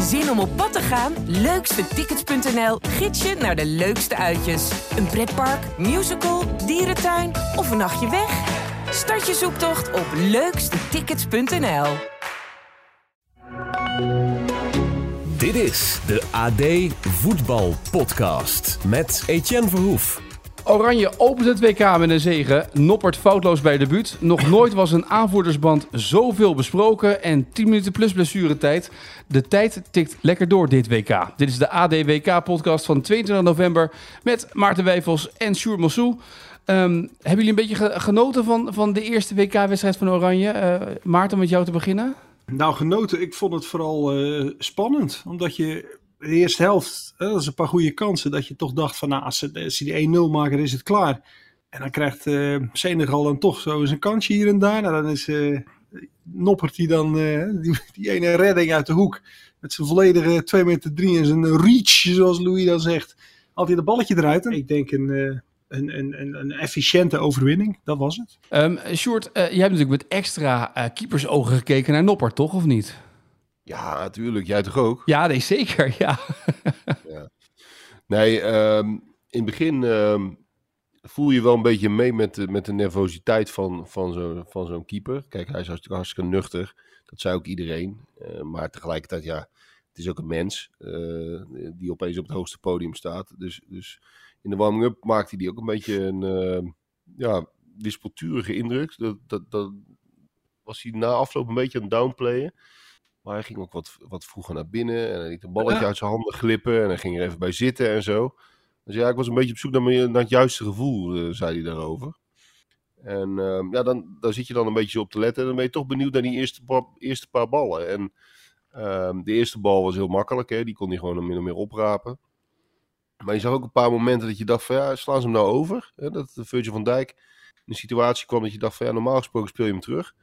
Zin om op pad te gaan? Leukstetickets.nl gids je naar de leukste uitjes. Een pretpark, musical, dierentuin of een nachtje weg? Start je zoektocht op leukstetickets.nl. Dit is de AD Voetbal Podcast met Etienne Verhoef. Oranje opent het WK met een zege. Noppert foutloos bij de debuut. Nog nooit was een aanvoerdersband zoveel besproken. En 10 minuten plus blessuretijd. De tijd tikt lekker door dit WK. Dit is de AD WK podcast van 22 november. Met Maarten Wijfels en Sjoerd Mossou. Ehm, hebben jullie een beetje ge- genoten van, van de eerste WK-wedstrijd van Oranje? Eh, Maarten, met jou te beginnen. Nou, genoten. Ik vond het vooral eh, spannend. Omdat je de eerste helft, dat is een paar goede kansen. Dat je toch dacht van, nou, als ze, die 1-0 maken, is het klaar. En dan krijgt eh Senegal dan toch zo eens een kansje hier en daar. Nou, dan is eh, Noppert die dan, eh, die, die ene redding uit de hoek. Met zijn volledige 2 meter 3 en zijn reach, zoals Louis dan zegt. Had hij dat balletje eruit. En ik denk een, een, een, een, efficiënte overwinning. Dat was het. Um, eh, jij hebt natuurlijk met extra eh, keepersogen gekeken naar Noppert, toch? Of niet? Ja, natuurlijk. Jij toch ook? Ja, nee, zeker. Ja. Nee, ehm, in het begin ehm, voel je wel een beetje mee met de, met de nervositeit van, van zo'n van zo'n keeper. Kijk, hij is hartstikke, hartstikke nuchter. Dat zei ook iedereen. Eh, maar tegelijkertijd, ja, het is ook een mens eh, die opeens op het hoogste podium staat. Dus, dus in de warming-up maakte hij die ook een beetje een uh, ja, wispelturige indruk. Dat, dat, dat was hij na afloop een beetje aan het downplayen. Maar hij ging ook wat, wat vroeger naar binnen. En hij liet een balletje ja. uit zijn handen glippen. En hij ging er even bij zitten en zo. Dus ja, ik was een beetje op zoek naar, mijn, naar het juiste gevoel, uh, zei hij daarover. En uh, ja, dan, daar zit je dan een beetje op te letten. En dan ben je toch benieuwd naar die eerste, paar, eerste paar ballen. En uh, de eerste bal was heel makkelijk. Hè? Die kon hij gewoon min of meer oprapen. Maar je zag ook een paar momenten dat je dacht van ja, slaan ze hem nou over? Hè? Dat Virgil van Dijk in een situatie kwam dat je dacht van ja, normaal gesproken speel je hem terug.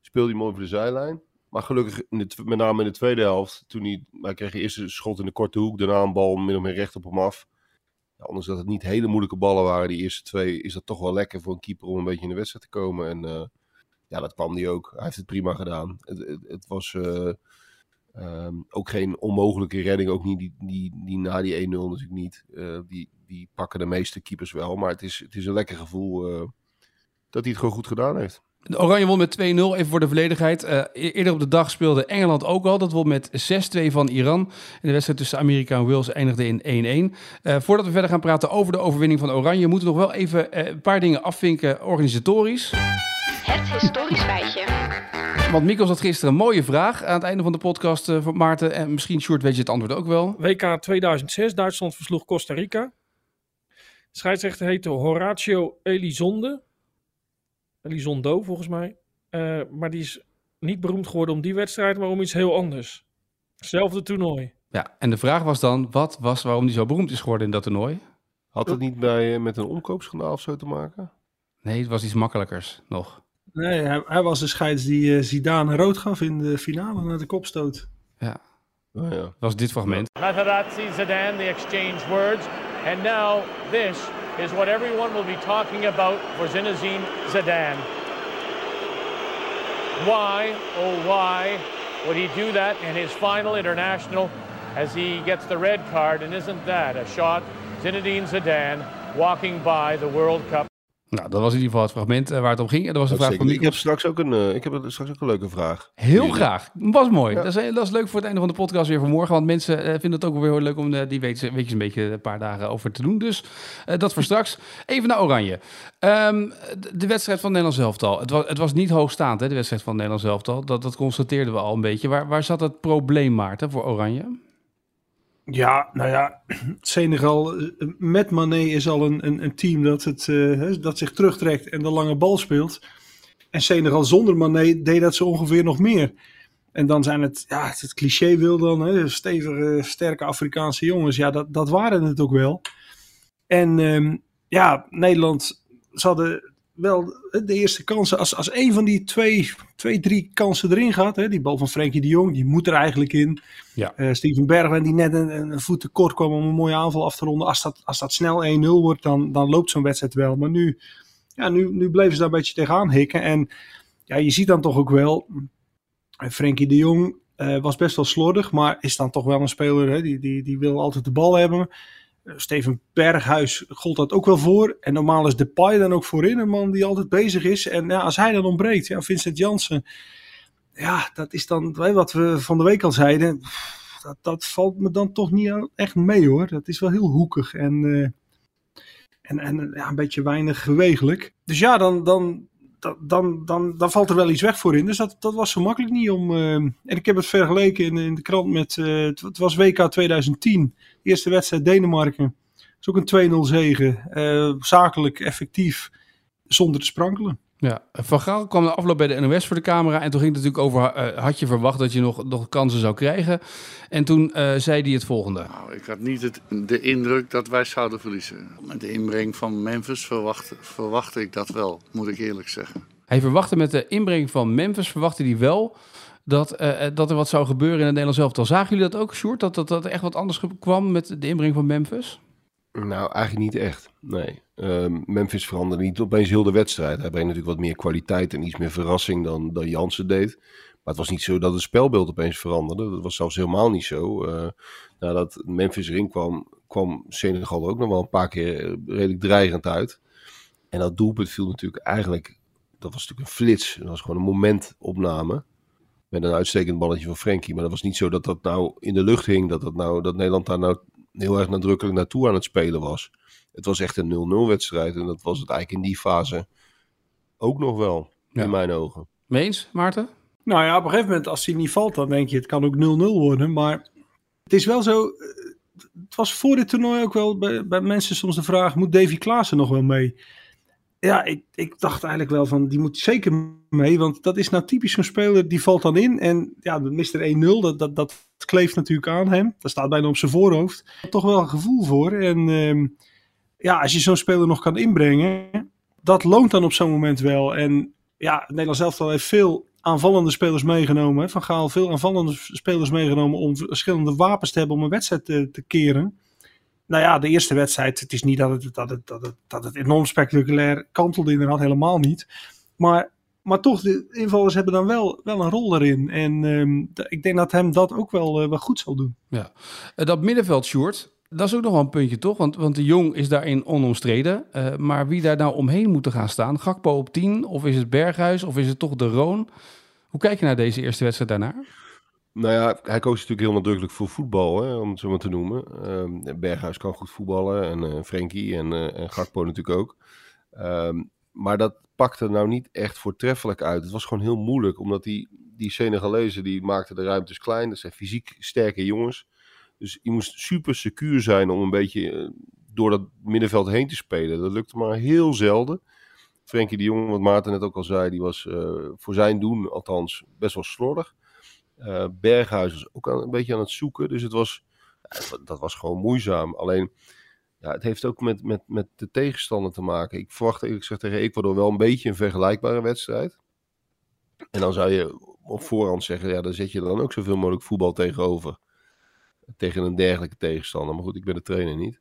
Speel je hem over de zijlijn. Maar gelukkig, met name in de tweede helft, toen hij, hij kreeg eerst een schot in de korte hoek, daarna een bal min of meer recht op hem af. Ja, ondanks dat het niet hele moeilijke ballen waren, die eerste twee, is dat toch wel lekker voor een keeper om een beetje in de wedstrijd te komen. En uh, ja, dat kwam hij ook. Hij heeft het prima gedaan. Het, het, was uh, um, ook geen onmogelijke redding, ook niet die, die, die na die 1-0 natuurlijk niet. Uh, die, die pakken de meeste keepers wel, maar het is, het is een lekker gevoel dat hij het gewoon goed gedaan heeft. De Oranje won met 2-0, even voor de volledigheid. Uh, eerder op de dag speelde Engeland ook al. Dat won met 6-2 van Iran. En de wedstrijd tussen Amerika en Wales eindigde in 1-1. Uh, voordat we verder gaan praten over de overwinning van Oranje... moeten we nog wel even uh, een paar dingen afvinken organisatorisch. Het historisch feitje. Want Mikos had gisteren een mooie vraag aan het einde van de podcast van Maarten. En misschien, Sjoerd, weet je het antwoord ook wel. WK 2006, Duitsland versloeg Costa Rica. De scheidsrechter heette Horatio Elizonde. Elizondo volgens mij. Uh, maar die is niet beroemd geworden om die wedstrijd, maar om iets heel anders. Hetzelfde toernooi. Ja, en de vraag was dan, wat was waarom die zo beroemd is geworden in dat toernooi? Had het niet bij, met een omkoopschandaal of zo te maken? Nee, het was iets makkelijkers nog. Nee, hij, hij was de scheids die uh, Zidane rood gaf in de finale naar de kopstoot. Ja. Oh, ja. Dat was dit fragment. Materazzi, Zidane, they exchange words. And now this is what everyone will be talking about for Zinedine Zidane. Why, oh why, would he do that in his final international as he gets the red card? And isn't that a shot? Zinedine Zidane walking by the World Cup. Nou, dat was in ieder geval het fragment uh, waar het om ging. En dat was een vraag van ik heb straks ook een, uh, ik heb straks ook een leuke vraag. Heel graag. Was mooi. Ja. Dat, is, dat is leuk voor het einde van de podcast weer van morgen. Want mensen uh, vinden het ook wel weer heel leuk om die weetjes, weetjes een beetje een paar dagen over te doen. Dus dat voor straks. Even naar Oranje. Um, de, de, wedstrijd van Nederland elftal. Het was, het was niet hoogstaand, hè, de wedstrijd van Nederland elftal. Dat, dat constateerden we al een beetje. Waar, waar zat het probleem, Maarten, voor Oranje? Ja, nou ja, Senegal met Mané is al een, een, een team dat, het, uh, dat zich terugtrekt en de lange bal speelt. En Senegal zonder Mané deed dat zo ongeveer nog meer. En dan zijn het, ja, het cliché wil dan, hè, stevige, sterke Afrikaanse jongens. Ja, dat, dat waren het ook wel. En um, ja, Nederland, ze hadden wel de eerste kansen. Als, als een van die twee, twee drie kansen erin gaat, hè, die bal van Frenkie de Jong, die moet er eigenlijk in. Ja. Uh, Steven Bergwijn, die net een, een voet tekort kwam om een mooie aanval af te ronden. Als dat, als dat snel 1-0 wordt, dan, dan loopt zo'n wedstrijd wel. Maar nu, ja, nu, nu bleven ze daar een beetje tegenaan hikken. En ja, je ziet dan toch ook wel, Frenkie de Jong, Eh, was best wel slordig, maar is dan toch wel een speler hè, die, die, die wil altijd de bal hebben. Eh, Steven Berghuis gold dat ook wel voor. En normaal is Depay dan ook voorin een man die altijd bezig is. En ja, als hij dan ontbreekt, ja, Vincent Janssen. Ja, dat is dan wat we van de week al zeiden. Dat, dat valt me dan toch niet echt mee hoor. Dat is wel heel hoekig en, eh, en, en ja, een beetje weinig bewegelijk. Dus ja, dan, dan, dan, dan, dan, valt er wel iets weg voor in. Dus dat, dat was zo makkelijk niet om. eh, en ik heb het vergeleken in, in de krant met. het was WK 2010. Eerste wedstrijd Denemarken. Dat is ook een 2-0 zege. Eh, zakelijk, effectief, zonder te sprankelen. Ja, Van Gaal kwam de afloop bij de NOS voor de camera. En toen ging het natuurlijk over, eh, had je verwacht dat je nog, nog kansen zou krijgen? En toen eh, zei hij het volgende. Nou, ik had niet het, de indruk dat wij zouden verliezen. Met de inbreng van Memphis verwachtte, verwachtte ik dat wel, moet ik eerlijk zeggen. Hij verwachtte met de inbreng van Memphis, verwachtte hij wel dat, eh, eh, dat er wat zou gebeuren in het Nederlands elftal. Zagen jullie dat ook, Sjoerd? Dat, dat, dat echt wat anders kwam met de inbreng van Memphis? Nou, eigenlijk niet echt. Nee. Ehm, Memphis veranderde niet opeens heel de wedstrijd. Hij brengt natuurlijk wat meer kwaliteit en iets meer verrassing dan, dan Jansen deed. Maar het was niet zo dat het spelbeeld opeens veranderde. Dat was zelfs helemaal niet zo. Eh, nadat Memphis erin kwam, kwam Senegal ook nog wel een paar keer redelijk dreigend uit. En dat doelpunt viel natuurlijk eigenlijk... Dat was natuurlijk een flits. Dat was gewoon een momentopname. Met een uitstekend balletje van Frenkie. Maar dat was niet zo dat dat nou in de lucht hing. Dat, dat, nou, dat Nederland daar nou heel erg nadrukkelijk naartoe aan het spelen was. Het was echt een 0-0 wedstrijd. En dat was het eigenlijk in die fase ook nog wel. Ja. In mijn ogen. Meens, Maarten? Nou ja, op een gegeven moment, als hij niet valt, dan denk je, het kan ook 0-0 worden. Maar het is wel zo. eh, Het was voor dit toernooi ook wel bij, bij mensen soms de vraag: moet Davy Klaassen nog wel mee? Ja, ik, ik dacht eigenlijk wel van die moet zeker mee. Want dat is nou typisch zo'n speler die valt dan in. En ja, de Mr. 1-0, dat, dat, dat kleeft natuurlijk aan hem. Dat staat bijna op zijn voorhoofd. Toch wel een gevoel voor. En ehm, ja, als je zo'n speler nog kan inbrengen, dat loont dan op zo'n moment wel. En ja, het Nederlands elftal heeft veel aanvallende spelers meegenomen. Van Gaal veel aanvallende spelers meegenomen om verschillende wapens te hebben om een wedstrijd te keren. Nou ja, de eerste wedstrijd, het is niet dat het, dat het, dat het, enorm spectaculair kantelde inderdaad, helemaal niet. Maar, maar toch, de invallers hebben dan wel, wel een rol erin. En ehm, ik denk dat hem dat ook wel, eh, wel goed zal doen. Ja. Eh, dat middenveld, Sjoerd, dat is ook nog wel een puntje, toch? Want, want de Jong is daarin onomstreden. Eh, maar wie daar nou omheen moet gaan staan? Gakpo op 10? Of is het Berghuis? Of is het toch de Roon? Hoe kijk je naar deze eerste wedstrijd daarnaar? Nou ja, hij koos natuurlijk heel nadrukkelijk voor voetbal, hè, om het zo maar te noemen. Ehm, Berghuis kan goed voetballen en eh Frenkie en, en Gakpo natuurlijk ook. Ehm, maar dat pakte nou niet echt voortreffelijk uit. Het was gewoon heel moeilijk, omdat die, die Senegalezen die maakten de ruimtes klein. Dat zijn fysiek sterke jongens. Dus je moest super secuur zijn om een beetje eh, door dat middenveld heen te spelen. Dat lukte maar heel zelden. Frenkie de Jong, wat Maarten net ook al zei, die was voor zijn doen althans best wel slordig. Eh, Berghuis was ook aan, een beetje aan het zoeken. Dus het was, dat was gewoon moeizaam. Alleen, ja, het heeft ook met, met, met de tegenstander te maken. Ik verwacht eerlijk gezegd tegen Ecuador wel een beetje een vergelijkbare wedstrijd. En dan zou je op voorhand zeggen, ja, daar zet je dan ook zoveel mogelijk voetbal tegenover. Tegen een dergelijke tegenstander. Maar goed, ik ben de trainer niet.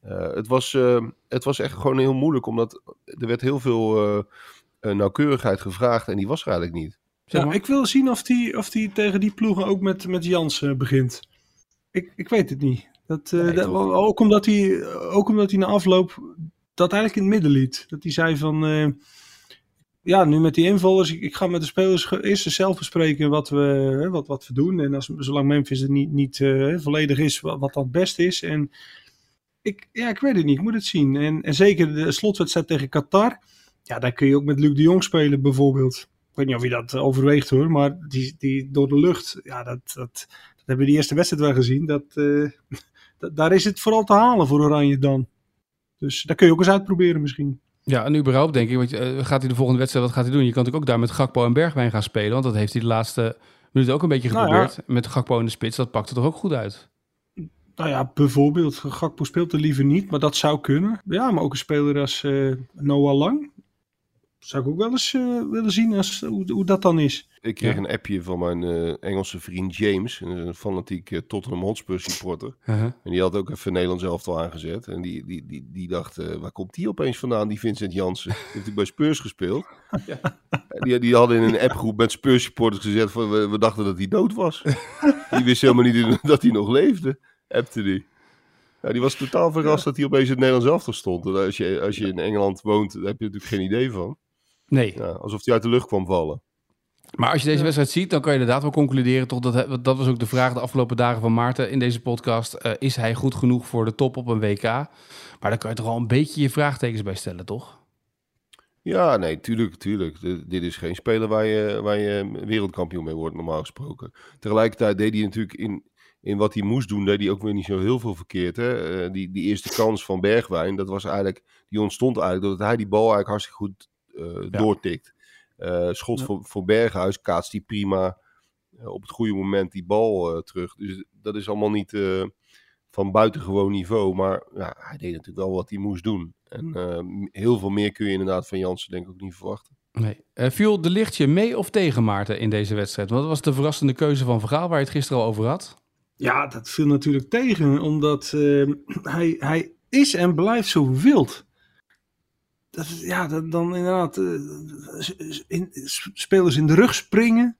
Eh, het, was, eh, het was echt gewoon heel moeilijk, omdat er werd heel veel nauwkeurigheid gevraagd en die was eigenlijk niet. Zeg Ja, ik wil zien of hij of die tegen die ploegen ook met, met Jans eh, begint. Ik, ik weet het niet. Dat, eh, Nee, dat- ook, omdat hij, ook omdat hij na afloop dat eigenlijk in het midden liet. Dat hij zei van... eh, ja, nu met die invallers. Ik, ik ga met de spelers eerst zelf bespreken wat we, wat, wat we doen. En als, zolang Memphis er niet, niet volledig is, wat, wat dan het beste is. En ik, ja, ik weet het niet. Ik moet het zien. En, en zeker de slotwedstrijd tegen Qatar. Ja, daar kun je ook met Luc de Jong spelen bijvoorbeeld. Ik weet niet of je dat eh, overweegt hoor. Maar die, die door de lucht. Ja, dat, dat, dat hebben we die eerste wedstrijd wel gezien. Dat, eh, da- daar is het vooral te halen voor Oranje dan. Dus daar kun je ook eens uitproberen misschien. Ja, en überhaupt denk ik, want, eh, gaat hij de volgende wedstrijd, wat gaat hij doen? Je kan natuurlijk ook daar met Gakpo en Bergwijn gaan spelen, want dat heeft hij de laatste minuten ook een beetje Nou ja. geprobeerd. Met Gakpo in de spits, dat pakte toch ook goed uit? Nou ja, bijvoorbeeld, Gakpo speelt er liever niet, maar dat zou kunnen. Ja, maar ook een speler als Noah Lang. Zou ik ook wel eens eh, willen zien als, hoe, hoe dat dan is. Ik kreeg Ja. een appje van mijn eh, Engelse vriend James, een fanatiek eh, Tottenham Hotspur supporter. Uh-huh. En die had ook even Nederlands elftal aangezet. En die, die, die, die dacht, eh, waar komt die opeens vandaan, die Vincent Jansen? Die heeft hij bij Spurs gespeeld. En Die, die hadden in een appgroep met Spurs supporters gezet van we, we dachten dat hij dood was. die wist helemaal niet dat hij nog leefde, appte die. Ja, die was totaal verrast dat hij opeens in het Nederlands elftal stond. En als je, als je in Engeland woont, daar heb je natuurlijk geen idee van. Nee. Ja, alsof hij uit de lucht kwam vallen. Maar als je deze wedstrijd ziet, dan kan je inderdaad wel concluderen. Toch dat, dat was ook de vraag de afgelopen dagen van Maarten in deze podcast. Eh, is hij goed genoeg voor de top op een WK? Maar daar kan je toch wel een beetje je vraagtekens bij stellen, toch? Ja, nee, tuurlijk, tuurlijk. Dit, dit is geen speler waar je, waar je wereldkampioen mee wordt, normaal gesproken. Tegelijkertijd deed hij natuurlijk in, in wat hij moest doen, deed hij ook weer niet zo heel veel verkeerd. Hè? Eh, die, die eerste kans van Bergwijn, dat was eigenlijk, die ontstond eigenlijk doordat hij die bal eigenlijk hartstikke goed eh, doortikt. Eh, schot voor, voor Berghuis kaatst hij prima eh, op het goede moment die bal eh, terug. Dus dat is allemaal niet eh, van buitengewoon niveau. Maar ja, hij deed natuurlijk wel wat hij moest doen. En eh, heel veel meer kun je inderdaad van Jansen denk ik ook niet verwachten. Nee. Viel de lichtje mee of tegen Maarten in deze wedstrijd? Want dat was de verrassende keuze van Vergaal, waar je het gisteren al over had. Ja, dat viel natuurlijk tegen, omdat eh, hij, hij is en blijft zo wild. Dat, ja, dan inderdaad eh, spelers in de rug springen.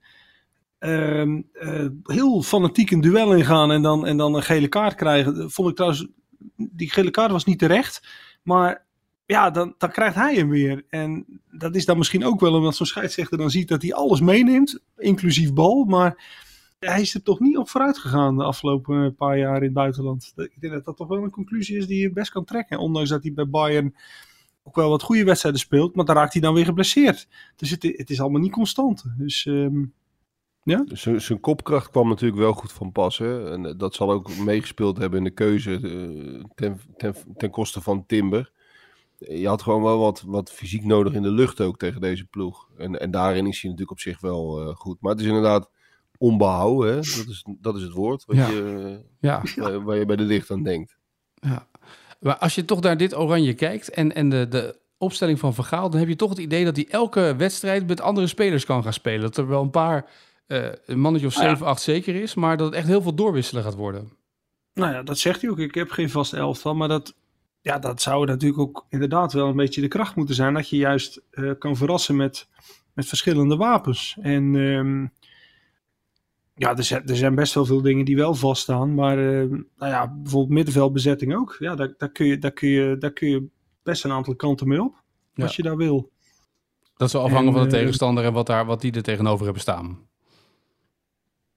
Ehm, eh, heel fanatiek een duel ingaan en dan, en dan een gele kaart krijgen. Vond ik trouwens, die gele kaart was niet terecht. Maar ja, dan, dan krijgt hij hem weer. En dat is dan misschien ook wel omdat zo'n scheidsrechter dan ziet dat hij alles meeneemt, inclusief bal. Maar hij is er toch niet op vooruit gegaan de afgelopen eh, paar jaar in het buitenland. Ik denk dat dat toch wel een conclusie is die je best kan trekken. Ondanks dat hij bij Bayern ook wel wat goede wedstrijden speelt, maar dan raakt hij dan weer geblesseerd. Dus het, het is allemaal niet constant. Dus ehm, ja. Dus zijn- zijn kopkracht kwam natuurlijk wel goed van pas. Hè? En eh, dat zal ook meegespeeld hebben in de keuze eh, ten, ten, ten koste van Timber. Je had gewoon wel wat, wat fysiek nodig in de lucht ook tegen deze ploeg. En, en daarin is hij natuurlijk op zich wel eh, goed. Maar het is inderdaad onbehouden. Hè? Dat, is, dat is het woord wat Ja. je, Ja. waar, waar je bij de licht aan denkt. Ja. Maar als je toch naar dit oranje kijkt en, en de, de opstelling van Vergaal, dan heb je toch het idee dat hij elke wedstrijd met andere spelers kan gaan spelen. Dat er wel een paar, eh, een mannetje of Ah, ja. 7, 8 zeker is, maar dat het echt heel veel doorwisselen gaat worden. Nou ja, dat zegt hij ook. Ik heb geen vaste elftal, maar dat, ja, dat zou natuurlijk ook inderdaad wel een beetje de kracht moeten zijn. Dat je juist eh, kan verrassen met, met verschillende wapens. En ehm, ja, er zijn, er zijn best wel veel dingen die wel vaststaan. Maar ehm, nou ja, bijvoorbeeld middenveldbezetting ook. Ja, daar, daar, kun je, daar, kun je, daar kun je best een aantal kanten mee op. Ja. Als je daar wil. Dat zal afhangen En, van de eh, tegenstander en wat, daar, wat die er tegenover hebben staan.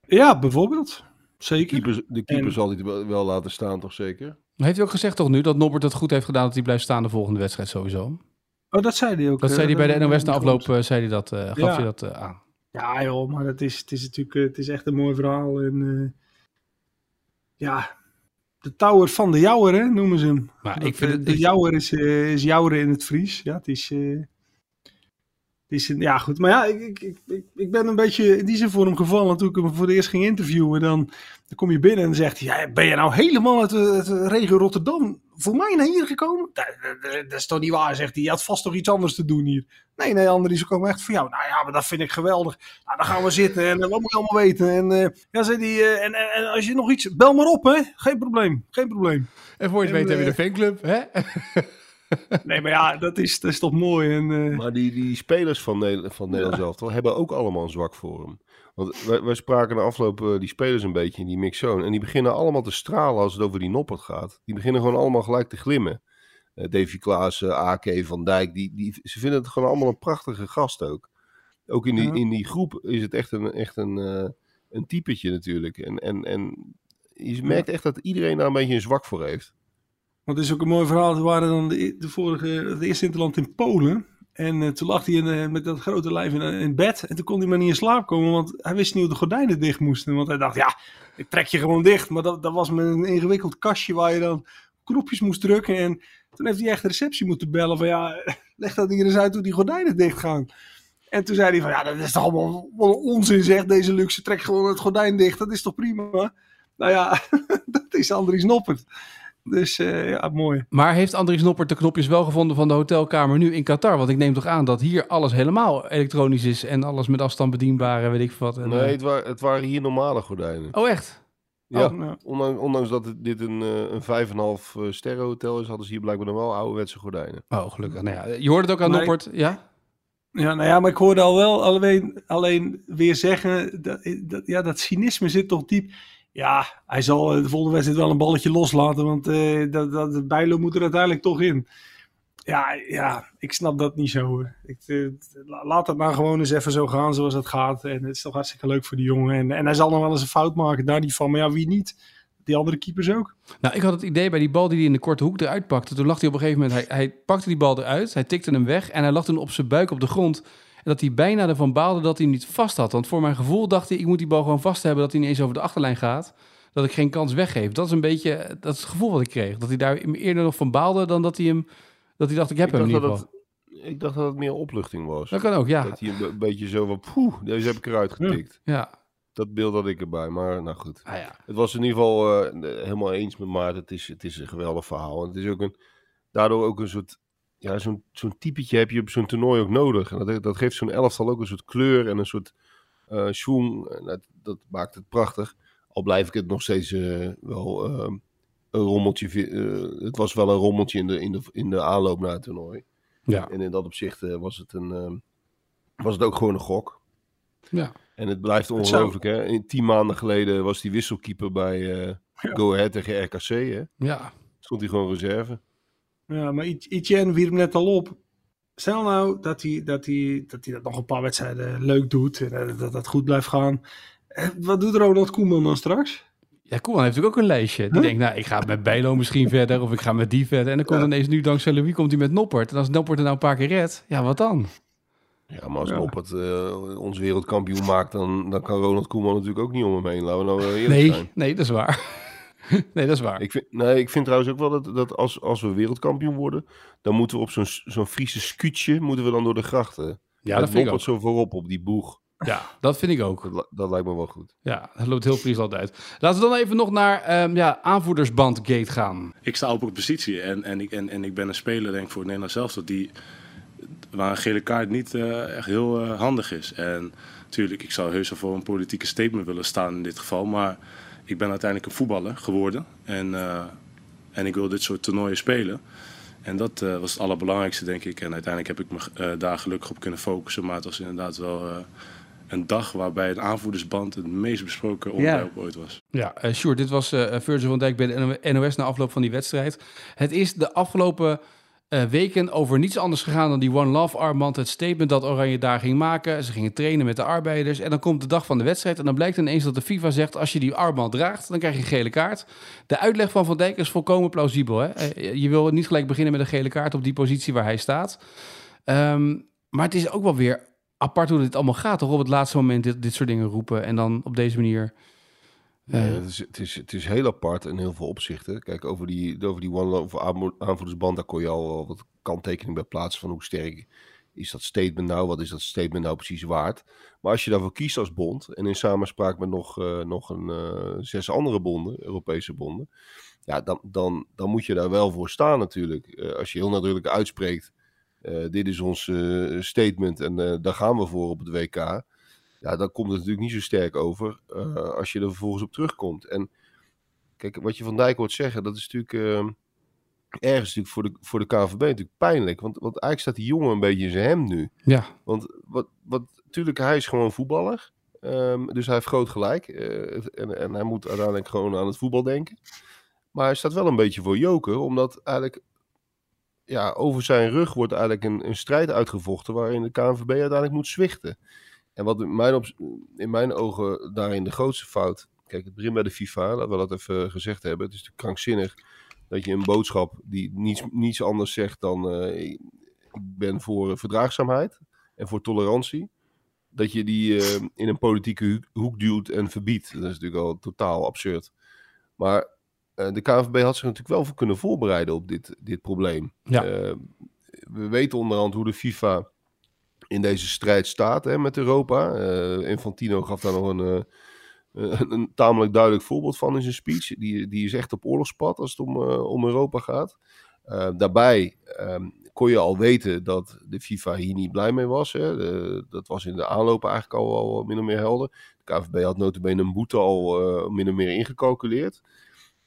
Ja, bijvoorbeeld. Zeker. Keeper, de keeper En- zal hij wel, wel laten staan, toch zeker? Maar heeft hij ook gezegd toch nu dat Norbert het goed heeft gedaan dat hij blijft staan de volgende wedstrijd sowieso? Oh, dat zei hij ook. Dat eh, zei hij bij de NOS na afloop, eh, zei hij dat, eh, gaf Ja. je dat eh, aan. Ja, joh, maar het is, het is natuurlijk eh, het is echt een mooi verhaal. En, eh, ja, de Tower van de Jouwer, hè, noemen ze hem. Maar Dat, ik vind eh, het- de Jouwer is, is Jouweren in het Fries. Ja, het is... het is een- ja, goed. Maar ja, ik, ik, ik, ik- ben een beetje in die zin voor hem gevallen toen ik hem voor de eerst ging interviewen. Dan, dan kom je binnen en dan zegt hij, ja, ben je nou helemaal uit uit regio Rotterdam voor mij naar hier gekomen? Dat, dat- dat- dat is toch niet waar, zegt hij. Je had vast toch iets anders te doen hier. Nee, nee, Andries, ze komen echt voor jou. Nou ja, maar dat vind ik geweldig. Nou, dan gaan we zitten en eh, wat moet je allemaal weten? En eh, ja, zei hij, eh, en, en, en als je nog iets, bel maar op, hè? Geen probleem, geen probleem. En voor je het weet heb je de fanclub, hè? Nee, maar ja, dat is, dat is toch mooi. En, eh, Maar die, die spelers van, Nederland, van Nederland zelf toch, hebben ook allemaal een zwak voor hem. Want wij, wij spraken de afgelopen die spelers een beetje in die mixzone. En die beginnen allemaal te stralen als het over die Noppert gaat. Die beginnen gewoon allemaal gelijk te glimmen. Eh Davy Klaassen, AK, Van Dijk. Die, die, ze vinden het gewoon allemaal een prachtige gast ook. Ook in die, Ja. in die groep is het echt een, echt een, eh, een typetje natuurlijk. En, en, en je merkt echt dat iedereen daar een beetje een zwak voor heeft. Want het is ook een mooi verhaal. We waren dan de, de vorige, de eerste interland in Polen. En eh, toen lag hij in, eh, met dat grote lijf in, eh, in bed. En toen kon hij maar niet in slaap komen. Want hij wist niet hoe de gordijnen dicht moesten. Want hij dacht, ja, ik trek je gewoon dicht. Maar dat, dat was met een ingewikkeld kastje waar je dan knopjes moest drukken. En toen heeft hij echt de receptie moeten bellen. Van ja, leg dat hier eens uit hoe die gordijnen dicht gaan. En toen zei hij van, ja, dat is toch allemaal onzin zeg. Deze luxe, trek gewoon het gordijn dicht. Dat is toch prima? Nou ja, dat is Andries Noppert. Dus eh, ja, mooi. Maar heeft Andries Noppert de knopjes wel gevonden van de hotelkamer nu in Qatar? Want ik neem toch aan dat hier alles helemaal elektronisch is en alles met afstand bedienbaar en weet ik veel wat. En, Nee, eh, het, wa het waren hier normale gordijnen. Oh, echt? Ja, Oh, nou. ondanks, ondanks dat het- dit een, eh, een 5,5 eh, sterren hotel is, hadden ze hier blijkbaar nog wel ouderwetse gordijnen. Oh, gelukkig. Nou ja, je hoort het ook aan. Noppert, ja? Ja, nou ja, maar ik hoorde al wel alleen, alleen weer zeggen, dat, dat, ja, dat cynisme zit toch diep. Ja, hij zal eh, de volgende wedstrijd wel een balletje loslaten, want eh dat, dat, Bijlo moet er uiteindelijk toch in. Ja, ja, ik snap dat niet zo hoor. Ik, eh, la- laat het maar gewoon eens even zo gaan zoals het gaat. En het is toch hartstikke leuk voor die jongen. En, en hij zal nog wel eens een fout maken, daar niet van. Maar ja, wie niet? Die andere keepers ook. Nou, ik had het idee bij die bal die hij in de korte hoek eruit pakte. Toen lag hij op een gegeven moment, hij, hij pakte die bal eruit, hij tikte hem weg en hij lag toen op zijn buik op de grond. En dat hij bijna ervan baalde dat hij hem niet vast had. Want voor mijn gevoel dacht hij, ik moet die bal gewoon vast hebben, dat hij niet eens over de achterlijn gaat. Dat ik geen kans weggeef. Dat is een beetje dat is het gevoel wat ik kreeg. Dat hij daar eerder nog van baalde dan dat hij hem, dat hij dacht, ik heb Ik hem in dacht, ieder dat geval. het, ik dacht dat het meer opluchting was. Dat kan ook, ja. Dat hij een be- beetje zo van, poeh, deze heb ik eruit getikt. Ja, Dat beeld had ik erbij, maar nou goed. ah, ja. Het was in ieder geval eh, helemaal eens met Maarten. Het is, het is een geweldig verhaal. En het is ook een, daardoor ook een soort, ja, zo'n zo'n typetje heb je op zo'n toernooi ook nodig. En dat, dat geeft zo'n elftal ook een soort kleur en een soort eh schwung. En dat, dat maakt het prachtig. Al blijf ik het nog steeds eh, wel eh, een rommeltje. het was wel een rommeltje in de, in de, in de aanloop naar het toernooi. Ja. En in dat opzicht eh, was, het een, eh, was het ook gewoon een gok. Ja. En het blijft zou- ongelooflijk, hè? In tien maanden geleden was die wisselkeeper bij eh Go Ahead tegen RKC, hè? ja. Stond hij gewoon reserve. Ja, maar Etienne wierp net al op. Stel nou dat hij dat, hij, dat, hij dat nog een paar wedstrijden leuk doet. En eh, dat dat goed blijft gaan. Eh, Wat doet Ronald Koeman dan straks? Ja, Koeman heeft natuurlijk ook een lijstje. Die denkt, nou, ik ga met Bijlo misschien verder of ik ga met die verder. En dan komt ineens nu dankzij Louis komt hij met Noppert. En als Noppert er nou een paar keer redt, ja, wat dan? Ja, maar als Ja. Noppert eh, ons wereldkampioen maakt, dan, dan kan Ronald Koeman natuurlijk ook niet om hem heen. Laten we nou eerlijk Nee, zijn. nee, dat is waar. nee, dat is waar. Ik vind, nee, ik vind trouwens ook wel dat, dat als, als we wereldkampioen worden, dan moeten we op zo'n zo'n Friese scootje, moeten we dan door de grachten. Ja, dat vind ik ook. Zo voorop op die boeg. Ja, dat vind ik ook. Dat, li- dat lijkt me wel goed. Ja, dat loopt heel Friesland uit. Laten we dan even nog naar ehm ja, aanvoerdersbandgate gaan. ik sta op een positie en, en, ik, en, en ik ben een speler denk ik, voor het Nederlands zelf dat die waar een gele kaart niet eh, echt heel eh, handig is. En natuurlijk, ik zou heus wel voor een politieke statement willen staan in dit geval, maar ik ben uiteindelijk een voetballer geworden en, eh, en ik wil dit soort toernooien spelen. En dat eh, was het allerbelangrijkste, denk ik. En uiteindelijk heb ik me eh, daar gelukkig op kunnen focussen. Maar het was inderdaad wel een dag waarbij een aanvoerdersband het meest besproken onderwerp ooit was. Ja, eh Sjoerd, dit was eh Virgil van Dijk bij de NOS na afloop van die wedstrijd. Het is de afgelopen eh, weken over niets anders gegaan dan die One Love armband. Het statement dat Oranje daar ging maken. Ze gingen trainen met de arbeiders. En dan komt de dag van de wedstrijd. En dan blijkt ineens dat de FIFA zegt: als je die armband draagt, dan krijg je een gele kaart. De uitleg van Van Dijk is volkomen plausibel. Hè? Eh, Je wil niet gelijk beginnen met een gele kaart op die positie waar hij staat. Ehm, maar het is ook wel weer apart hoe dit allemaal gaat. Toch op het laatste moment dit, dit soort dingen roepen. En dan op deze manier. Nee, Eh. het, is, het, is, het is heel apart in heel veel opzichten. Kijk, over die, over die one love aanvo- aanvoerdersband, daar kon je al wat kanttekening bij plaatsen van hoe sterk is dat statement nou? Wat is dat statement nou precies waard? Maar als je daarvoor kiest als bond en in samenspraak met nog, eh, nog een eh, zes andere bonden, Europese bonden, ja, dan, dan, dan moet je daar wel voor staan natuurlijk. Als je heel nadrukkelijk uitspreekt, dit is ons statement en daar gaan we voor op het WK ja, dan komt het natuurlijk niet zo sterk over eh, als je er vervolgens op terugkomt. En kijk, wat je van Dijk hoort zeggen, dat is natuurlijk eh, ergens natuurlijk voor de, voor de KNVB natuurlijk pijnlijk. Want, want eigenlijk staat die jongen een beetje in zijn hem nu. Ja, Want wat, wat, natuurlijk, hij is gewoon voetballer. Ehm, dus hij heeft groot gelijk. eh, en, en hij moet uiteindelijk gewoon aan het voetbal denken. Maar hij staat wel een beetje voor joker, omdat eigenlijk ja, over zijn rug wordt eigenlijk een, een strijd uitgevochten waarin de KNVB uiteindelijk moet zwichten. En wat in mijn, in mijn ogen daarin de grootste fout. Kijk, het begint bij de FIFA, laten we dat even gezegd hebben. Het is natuurlijk krankzinnig dat je een boodschap die niets, niets anders zegt dan. eh, ik ben voor verdraagzaamheid en voor tolerantie. Dat je die eh, in een politieke hoek, duwt en verbiedt. Dat is natuurlijk al totaal absurd. Maar eh, de KNVB had zich natuurlijk wel voor kunnen voorbereiden op dit, dit probleem. Ja. We weten onderhand hoe de FIFA in deze strijd staat hè, met Europa. Eh Infantino gaf daar nog een, eh, een, een tamelijk duidelijk voorbeeld van in zijn speech. Die, die is echt op oorlogspad als het om, eh, om Europa gaat. Daarbij ehm, kon je al weten dat de FIFA hier niet blij mee was. Hè. Dat was in de aanloop eigenlijk al, al min of meer helder. De KVB had notabene een boete al min of meer ingecalculeerd.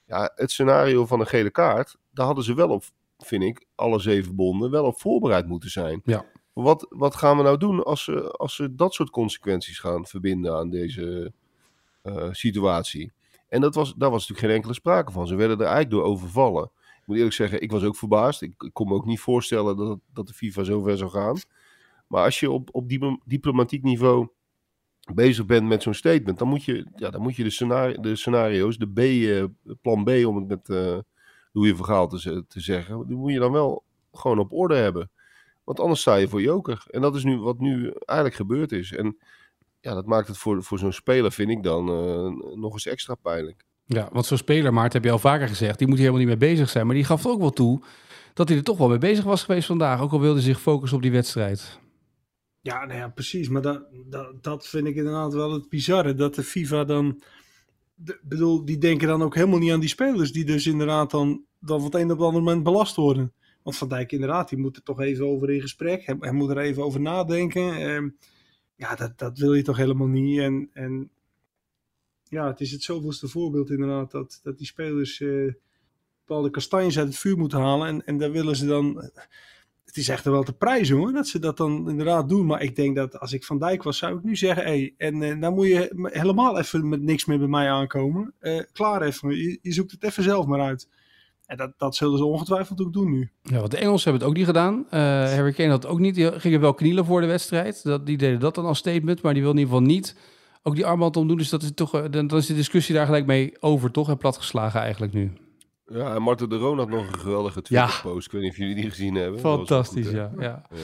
Ja, het scenario van een gele kaart, daar hadden ze wel op, vind ik, alle zeven bonden wel op voorbereid moeten zijn. Ja. Wat, wat gaan we nou doen als ze, als ze dat soort consequenties gaan verbinden aan deze eh, situatie? En dat was, daar was natuurlijk geen enkele sprake van. Ze werden er eigenlijk door overvallen. Ik moet eerlijk zeggen, ik was ook verbaasd. Ik, ik kon me ook niet voorstellen dat, dat de FIFA zo ver zou gaan. Maar als je op, op diplo- diplomatiek niveau bezig bent met zo'n statement, dan moet je, ja, dan moet je de, de scenario's, de B, eh, plan B, om het met eh Louis Vergaal te, te zeggen, die moet je dan wel gewoon op orde hebben. Want anders sta je voor joker. En dat is nu wat nu eigenlijk gebeurd is. En ja, dat maakt het voor, voor zo'n speler, vind ik dan, eh, nog eens extra pijnlijk. Ja, want zo'n speler, Maart, heb je al vaker gezegd, die moet hier helemaal niet mee bezig zijn. Maar die gaf ook wel toe dat hij er toch wel mee bezig was geweest vandaag. Ook al wilde hij zich focussen op die wedstrijd. Ja, nou ja, precies. Maar dat, dat, dat vind ik inderdaad wel het bizarre. Dat de FIFA dan... de- bedoel, die denken dan ook helemaal niet aan die spelers. Die dus inderdaad dan, dan van het een op het andere moment belast worden. Want Van Dijk inderdaad, die moet er toch even over in gesprek. Hij, hij moet er even over nadenken. Ehm, ja, dat, dat wil je toch helemaal niet. En, en ja, het is het zoveelste voorbeeld inderdaad. Dat, dat die spelers eh, bepaalde kastanjes uit het vuur moeten halen. En, en daar willen ze dan het is echt wel te prijzen hoor, dat ze dat dan inderdaad doen. Maar ik denk dat als ik Van Dijk was, zou ik nu zeggen, hey, en eh, dan moet je helemaal even met niks meer bij mij aankomen. Eh, klaar even, je zoekt het even zelf maar uit. En dat, dat zullen ze ongetwijfeld ook doen nu. Ja, want de Engelsen hebben het ook niet gedaan. Eh Harry Kane had ook niet. Die gingen wel knielen voor de wedstrijd. Dat, die deden dat dan als statement, maar die wil in ieder geval niet ook die armband omdoen. Dus dat is toch, eh, dan, dan is de discussie daar gelijk mee over, toch? En platgeslagen eigenlijk nu. Ja, en Marten de Roon had nog een geweldige Twitter-post. Ik weet niet of jullie die gezien hebben. Fantastisch, goed, ja, ja. ja.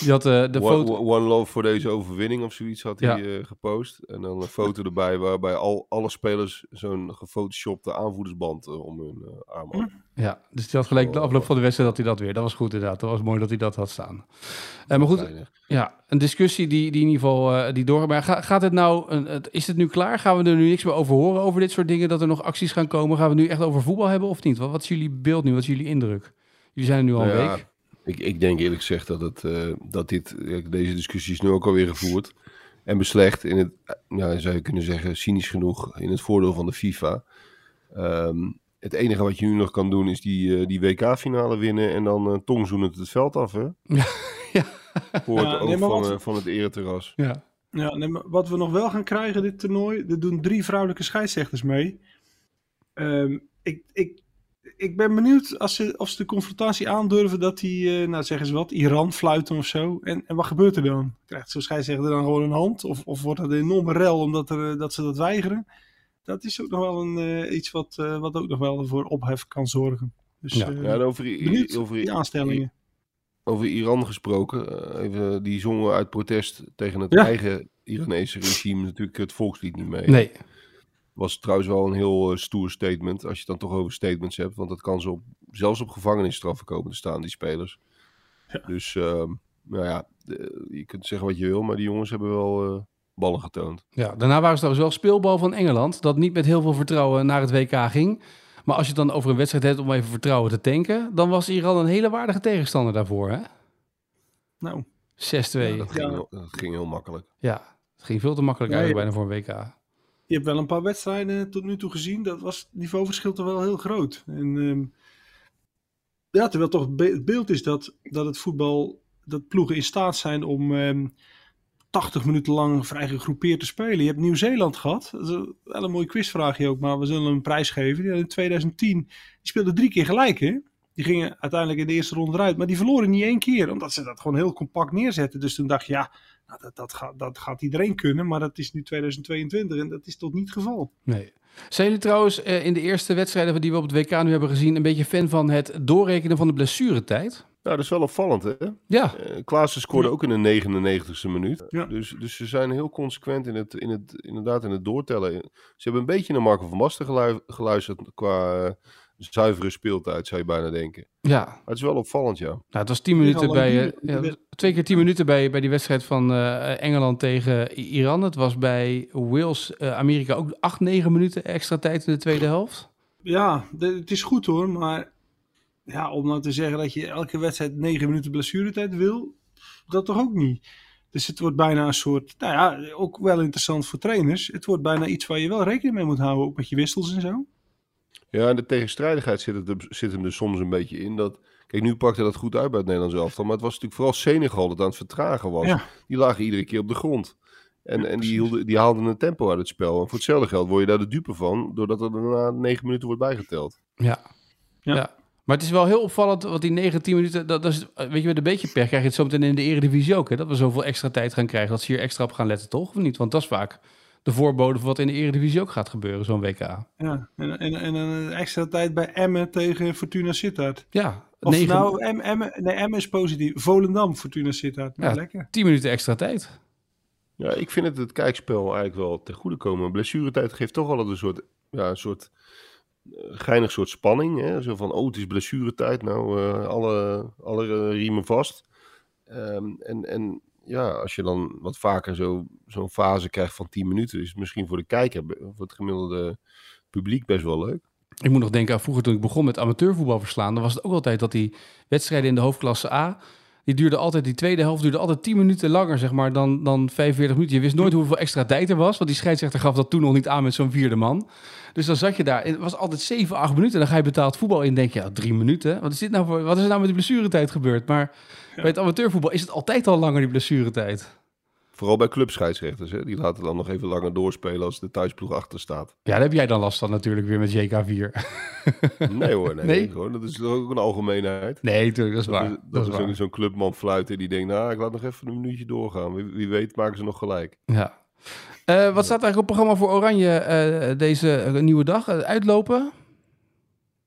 Die had eh, de one, foto... one love voor deze overwinning of zoiets had Ja. hij eh, gepost. En dan een foto erbij waarbij al, alle spelers zo'n gefotoshopte aanvoerdersband eh, om hun arm hadden. Ja, dus die had gelijk de afloop van de wedstrijd dat hij dat weer. Dat was goed inderdaad. Dat was mooi dat hij dat had staan. Maar goed, ja, een discussie die, die in ieder geval die doorgaat. Maar ga- gaat het nou, is het nu klaar? Gaan we er nu niks meer over horen over dit soort dingen? Dat er nog acties gaan komen? Gaan we het nu echt over voetbal hebben of niet? Wat, wat is jullie beeld nu? Wat is jullie indruk? Jullie zijn er nu al een ja, week. Ik, ik denk eerlijk gezegd dat, het, eh, dat dit, ja, deze discussie is nu ook alweer gevoerd. En beslecht in het, eh, ja, zou je kunnen zeggen, cynisch genoeg, in het voordeel van de FIFA. Ehm, het enige wat je nu nog kan doen is die, eh, die WK-finale winnen en dan uh, tongzoenend het veld af, hè? Ja, ja. Voor het Ja, oog nee, van, wat- eh, van het ereterras. Ja. Ja, nee, maar wat we nog wel gaan krijgen dit toernooi, er doen drie vrouwelijke scheidsrechters mee. Ehm, ik, ik, ik ben benieuwd als ze, of ze de confrontatie aandurven dat die, eh, nou zeggen ze wat, Iran fluiten of zo. En, en wat gebeurt er dan? Krijgt zo'n scheidsrechter dan gewoon een hand? Of, of wordt het een enorme rel omdat er, eh, dat ze dat weigeren? Dat is ook nog wel een, eh, iets wat, eh, wat ook nog wel voor ophef kan zorgen. Dus Ja. eh, Ja, en over, benieuwd, over, die aanstellingen. over Iran gesproken. eh, even, die zongen uit protest tegen het Ja. eigen Iranese regime natuurlijk het volkslied niet mee. Nee. Was trouwens wel een heel eh, stoer statement. Als je het dan toch over statements hebt. Want dat kan ze op, zelfs op gevangenisstraffen komen te staan, die spelers. Dus, ehm, nou ja, de- je kunt zeggen wat je wil. Maar die jongens hebben wel eh, ballen getoond. Ja, daarna waren ze trouwens wel speelbal van Engeland. Dat niet met heel veel vertrouwen naar het WK ging. Maar als je het dan over een wedstrijd hebt om even vertrouwen te tanken. Dan was Iran een hele waardige tegenstander daarvoor, hè? Nou, 6-2. Ja, dat, ging Ja. heel, dat ging heel makkelijk. Ja, het ging veel te makkelijk eigenlijk ja. bijna voor een WK. Je hebt wel een paar wedstrijden tot nu toe gezien. Dat was het niveauverschil toch wel heel groot. En ehm, ja, terwijl toch het be- het beeld is dat, dat het voetbal, dat ploegen in staat zijn om ehm 80 minuten lang vrij gegroepeerd te spelen. Je hebt Nieuw-Zeeland gehad. Dat is wel een mooi quizvraagje ook, maar we zullen hem een prijs geven. Die in 2010, die speelden drie keer gelijk hè. Die gingen uiteindelijk in de eerste ronde eruit. Maar die verloren niet één keer. Omdat ze dat gewoon heel compact neerzetten. Dus toen dacht je, ja, nou, dat, dat, gaat, dat gaat iedereen kunnen. Maar dat is nu 2022 en dat is tot niet het geval. Nee. Zijn jullie trouwens eh, in de eerste wedstrijden die we op het WK nu hebben gezien... een beetje fan van het doorrekenen van de blessuretijd? Nou, dat is wel opvallend, hè? Ja, Eh Klaassen scoorde ook in de 99ste minuut. Ja. Dus, dus ze zijn heel consequent in het, in het, inderdaad in het doortellen. Ze hebben een beetje naar Marco van Basten gelui- geluisterd qua eh, zuivere speeltijd, zou je bijna denken. ja. Maar het is wel opvallend, ja. Nou, het was tien minuten bij... eh, ja, twee keer tien minuten bij, bij die wedstrijd van eh, Engeland tegen Iran. Het was bij Wales, eh, Amerika ook acht, negen minuten extra tijd in de tweede helft. Ja, de- het is goed hoor. Maar ja, om nou te zeggen dat je elke wedstrijd 9 minuten blessuretijd wil, dat toch ook niet. Dus het wordt bijna een soort, nou ja, ook wel interessant voor trainers. Het wordt bijna iets waar je wel rekening mee moet houden, ook met je wissels en zo. Ja, en de tegenstrijdigheid zit, het, er- zit hem er soms een beetje in. Dat, Kijk, nu pakte dat goed uit bij het Nederlands elftal. Maar het was natuurlijk vooral Senegal dat aan het vertragen was. Ja. Die lagen iedere keer op de grond. En, en die, hielden, die haalden een tempo uit het spel. En voor hetzelfde geld word je daar de dupe van, doordat er na negen minuten wordt bijgeteld. Ja. Ja. ja. Maar het is wel heel opvallend, want die 9, 10 minuten, dat, dat is, weet je, met een beetje pech krijg je het zo meteen in de eredivisie ook. Hè? Dat we zoveel extra tijd gaan krijgen, dat ze hier extra op gaan letten, toch? Of niet? Want dat is vaak de voorbode van wat in de eredivisie ook gaat gebeuren, zo'n WK. Ja, en, en, en een extra tijd bij Emmen tegen Fortuna Sittard. Ja, Of negen- nou, Em- Emmen, nee, Emmen is positief. Volendam, Fortuna Sittard. Nou, Ja. lekker. 10 minuten extra tijd. Ja, ik vind het het kijkspel eigenlijk wel ten goede komen. Blessuretijd geeft toch altijd een soort, ja, een soort eh, geinig soort spanning. Hè? Zo van, oh, het is blessuretijd. Nou, eh, alle, alle riemen vast. Ehm, en, en ja, als je dan wat vaker zo, zo'n fase krijgt van 10 minuten, is het misschien voor de kijker, voor het gemiddelde publiek best wel leuk. Ik moet nog denken aan vroeger toen ik begon met amateurvoetbal verslaan. Dan was het ook altijd dat die wedstrijden in de hoofdklasse A... die duurde altijd, die tweede helft duurde altijd 10 minuten langer zeg maar, dan, dan 45 minuten. Je wist nooit hoeveel extra tijd er was. Want die scheidsrechter gaf dat toen nog niet aan met zo'n vierde man. Dus dan zat je daar. Het was altijd 7, 8 minuten. Dan ga je betaald voetbal in en denk je, ja, drie minuten. Wat is, dit nou voor, wat is er nou met de blessuretijd gebeurd? Maar bij het amateurvoetbal is het altijd al langer, die blessuretijd. Vooral bij clubscheidsrechters. Hè? Die laten dan nog even langer doorspelen als de thuisploeg achter staat. Ja, daar heb jij dan last van natuurlijk weer met JK4. Nee hoor, nee. Nee? Gewoon, dat is toch ook een algemeenheid. Nee, natuurlijk, dat is waar. is, Dat dat is zo'n clubman fluiten die denkt, nou, ik laat nog even een minuutje doorgaan. Wie, wie weet maken ze nog gelijk. Ja. Eh, wat staat eigenlijk op het programma voor Oranje eh, deze nieuwe dag? Eh, uitlopen?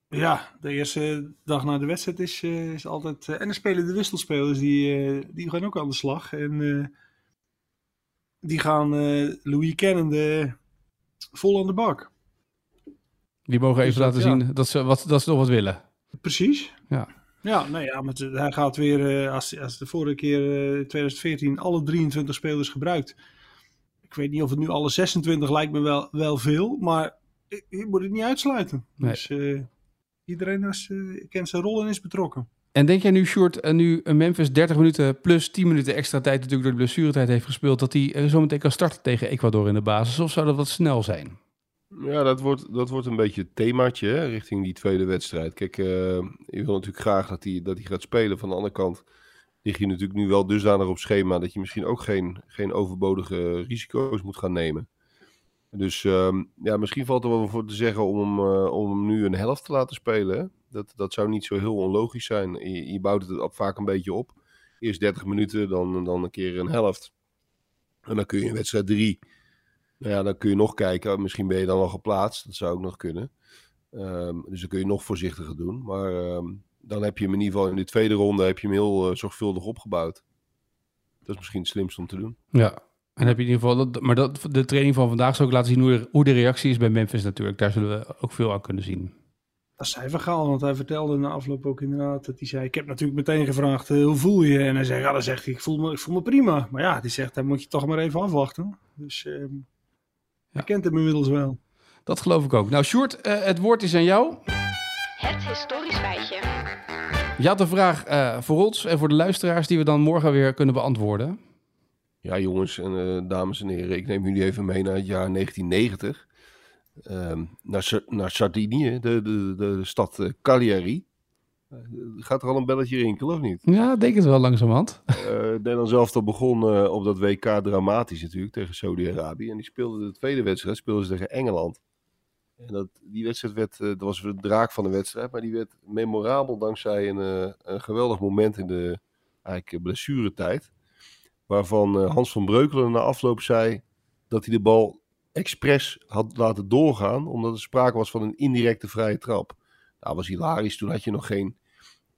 Ja, de eerste dag na de wedstrijd is, eh, is altijd... eh, en dan spelen de wisselspelers, die, eh, die gaan ook aan de slag. En eh, die gaan eh, Louis kennende vol aan de bak. Die mogen even Dus dat, laten ja. zien dat ze, wat, dat ze nog wat willen. Precies. Ja. Ja, nou ja, het- hij gaat weer, eh, als, als de vorige keer eh, in 2014 alle 23 spelers gebruikt. Ik weet niet of het nu alle 26 lijkt me wel, wel veel, maar ik, ik moet het niet uitsluiten. Nee. Dus iedereen is, eh, kent zijn rol en is betrokken. En denk jij nu, Short, en nu een Memphis 30 minuten plus 10 minuten extra tijd natuurlijk door de blessuretijd heeft gespeeld, dat hij eh, zo meteen kan starten tegen Ecuador in de basis? Of zou dat wat snel zijn? Ja, dat wordt, dat wordt een beetje het themaatje richting die tweede wedstrijd. Kijk, eh, je wil natuurlijk graag dat hij dat hij gaat spelen. Van de andere kant lig je natuurlijk nu wel dusdanig op schema dat je misschien ook geen, geen overbodige risico's moet gaan nemen. Dus ehm, ja, misschien valt er wel voor te zeggen om eh, om hem nu een helft te laten spelen. Dat, dat zou niet zo heel onlogisch zijn. Je, bouwt het vaak een beetje op. Eerst 30 minuten, dan, dan een keer een helft. En dan kun je in wedstrijd 3 nou ja, dan kun je nog kijken. Misschien ben je dan al geplaatst. Dat zou ook nog kunnen. Ehm, dus dan kun je nog voorzichtiger doen. Maar ehm, dan heb je hem in ieder geval in de tweede ronde heb je hem heel eh, zorgvuldig opgebouwd. Dat is misschien het slimste om te doen. Ja. En heb je in ieder geval, dat, maar dat, de training van vandaag zou ook laten zien hoe de reactie is bij Memphis natuurlijk. Daar zullen we ook veel aan kunnen zien. Dat zei Vergaal, want hij vertelde na afloop ook inderdaad dat hij zei... Ik heb natuurlijk meteen gevraagd, eh, hoe voel je je? En hij zei, ja, dan zegt hij, ik voel me, ik voel me prima. Maar ja, die zegt, dan moet je toch maar even afwachten. Dus ehm hij kent hem inmiddels wel. Dat geloof ik ook. Nou, Sjoerd, eh, het woord is aan jou. Het historisch feitje. Je had een vraag eh, voor ons en voor de luisteraars die we dan morgen weer kunnen beantwoorden. Ja, jongens en eh, dames en heren, ik neem jullie even mee naar het jaar 1990. Ehm, naar, naar Sardinië, de, de, de stad eh, Cagliari. Eh, gaat er al een belletje rinkelen of niet? Ja, ik denk het wel langzamerhand. Eh Nederland zelf al begon op dat WK dramatisch natuurlijk tegen Saudi-Arabië. En die speelde de tweede wedstrijd speelden ze tegen Engeland. En dat, die wedstrijd werd, dat was de draak van de wedstrijd, maar die werd memorabel dankzij een, een geweldig moment in de eigenlijk blessuretijd. Waarvan Hans van Breukelen na afloop zei dat hij de bal expres had laten doorgaan, omdat er sprake was van een indirecte vrije trap. Nou, was hilarisch. Toen had je nog geen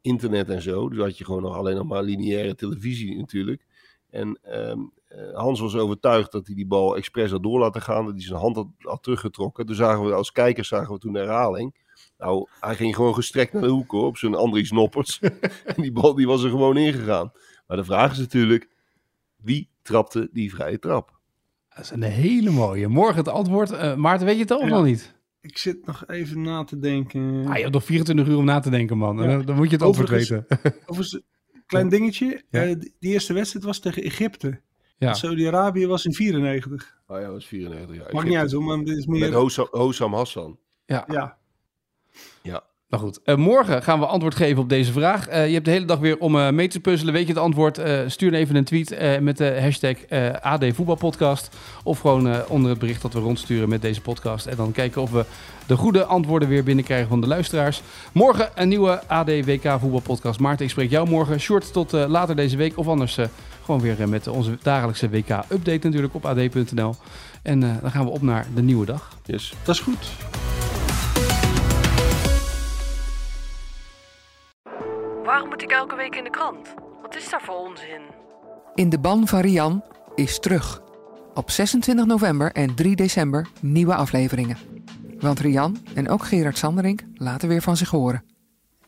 internet en zo. Dus had je gewoon nog alleen nog maar lineaire televisie natuurlijk. En ehm, eh, Hans was overtuigd dat hij die bal expres had door laten gaan. Dat hij zijn hand had, had teruggetrokken. Toen zagen we als kijkers zagen we toen de herhaling. Nou, hij ging gewoon gestrekt naar de hoek hoor, op zijn Andries Noppers. en die bal die was er gewoon ingegaan. Maar de vraag is natuurlijk, wie trapte die vrije trap? Dat is een hele mooie. Morgen het antwoord. Eh, Maarten, weet je het al of Ja. nog niet? Ik zit nog even na te denken. Ah, je hebt nog 24 uur om na te denken, man. Ja. Dan, dan moet je het antwoord Overigens- weten. Overigens, klein dingetje. Ja. eh, die eerste wedstrijd was tegen Egypte. Ja. Saudi-Arabië was in 94. Oh ja, dat was 94 jaar. Maakt niet uit hoor, maar dit is meer... Met Hossam, Hossam Hassan. Ja. Ja, Ja. Nou goed, eh, morgen gaan we antwoord geven op deze vraag. Eh, je hebt de hele dag weer om eh, mee te puzzelen. Weet je het antwoord? Stuur even een tweet met de hashtag AD Voetbalpodcast. Of gewoon onder het bericht dat we rondsturen met deze podcast. En dan kijken of we de goede antwoorden weer binnenkrijgen van de luisteraars. Morgen een nieuwe AD WK Voetbalpodcast. Maarten, ik spreek jou morgen. Short tot later deze week. Of anders gewoon weer met onze dagelijkse WK-update natuurlijk op ad.nl. En dan gaan we op naar de nieuwe dag. Yes. Dat is goed. Waarom moet ik elke week in de krant? Wat is daar voor onzin? In de ban van Rian is terug. Op 26 november en 3 december nieuwe afleveringen. Want Rian en ook Gerard Sanderink laten weer van zich horen.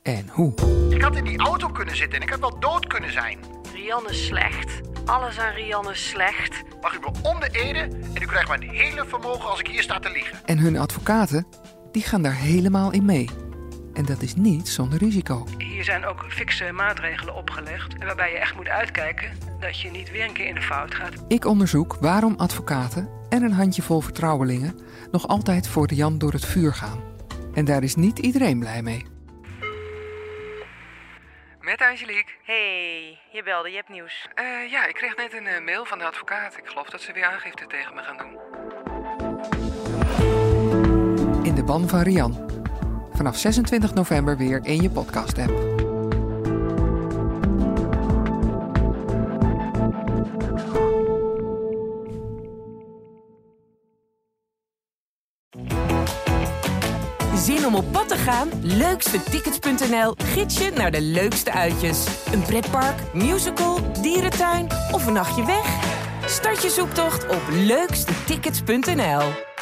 En hoe? Ik had in die auto kunnen zitten en ik had wel dood kunnen zijn. Rian is slecht. Alles aan Rian is slecht. Mag u me om de ede en u krijgt mijn hele vermogen als ik hier sta te liegen. En hun advocaten, die gaan daar helemaal in mee. En dat is niet zonder risico. Hier zijn ook fikse maatregelen opgelegd. Waarbij je echt moet uitkijken dat je niet weer een keer in de fout gaat. Ik onderzoek waarom advocaten en een handjevol vertrouwelingen nog altijd voor de Jan door het vuur gaan. En daar is niet iedereen blij mee. Met Angelique. hey, je belde, je hebt nieuws. Eh, ja, ik kreeg net een eh, mail van de advocaat. Ik geloof dat ze weer aangifte tegen me gaan doen. In de ban van Rian. Vanaf 26 november weer in je podcast-app. Zin om op pad te gaan? Leukstetickets.nl gids je naar de leukste uitjes. Een pretpark, musical, dierentuin of een nachtje weg? Start je zoektocht op leukstetickets.nl.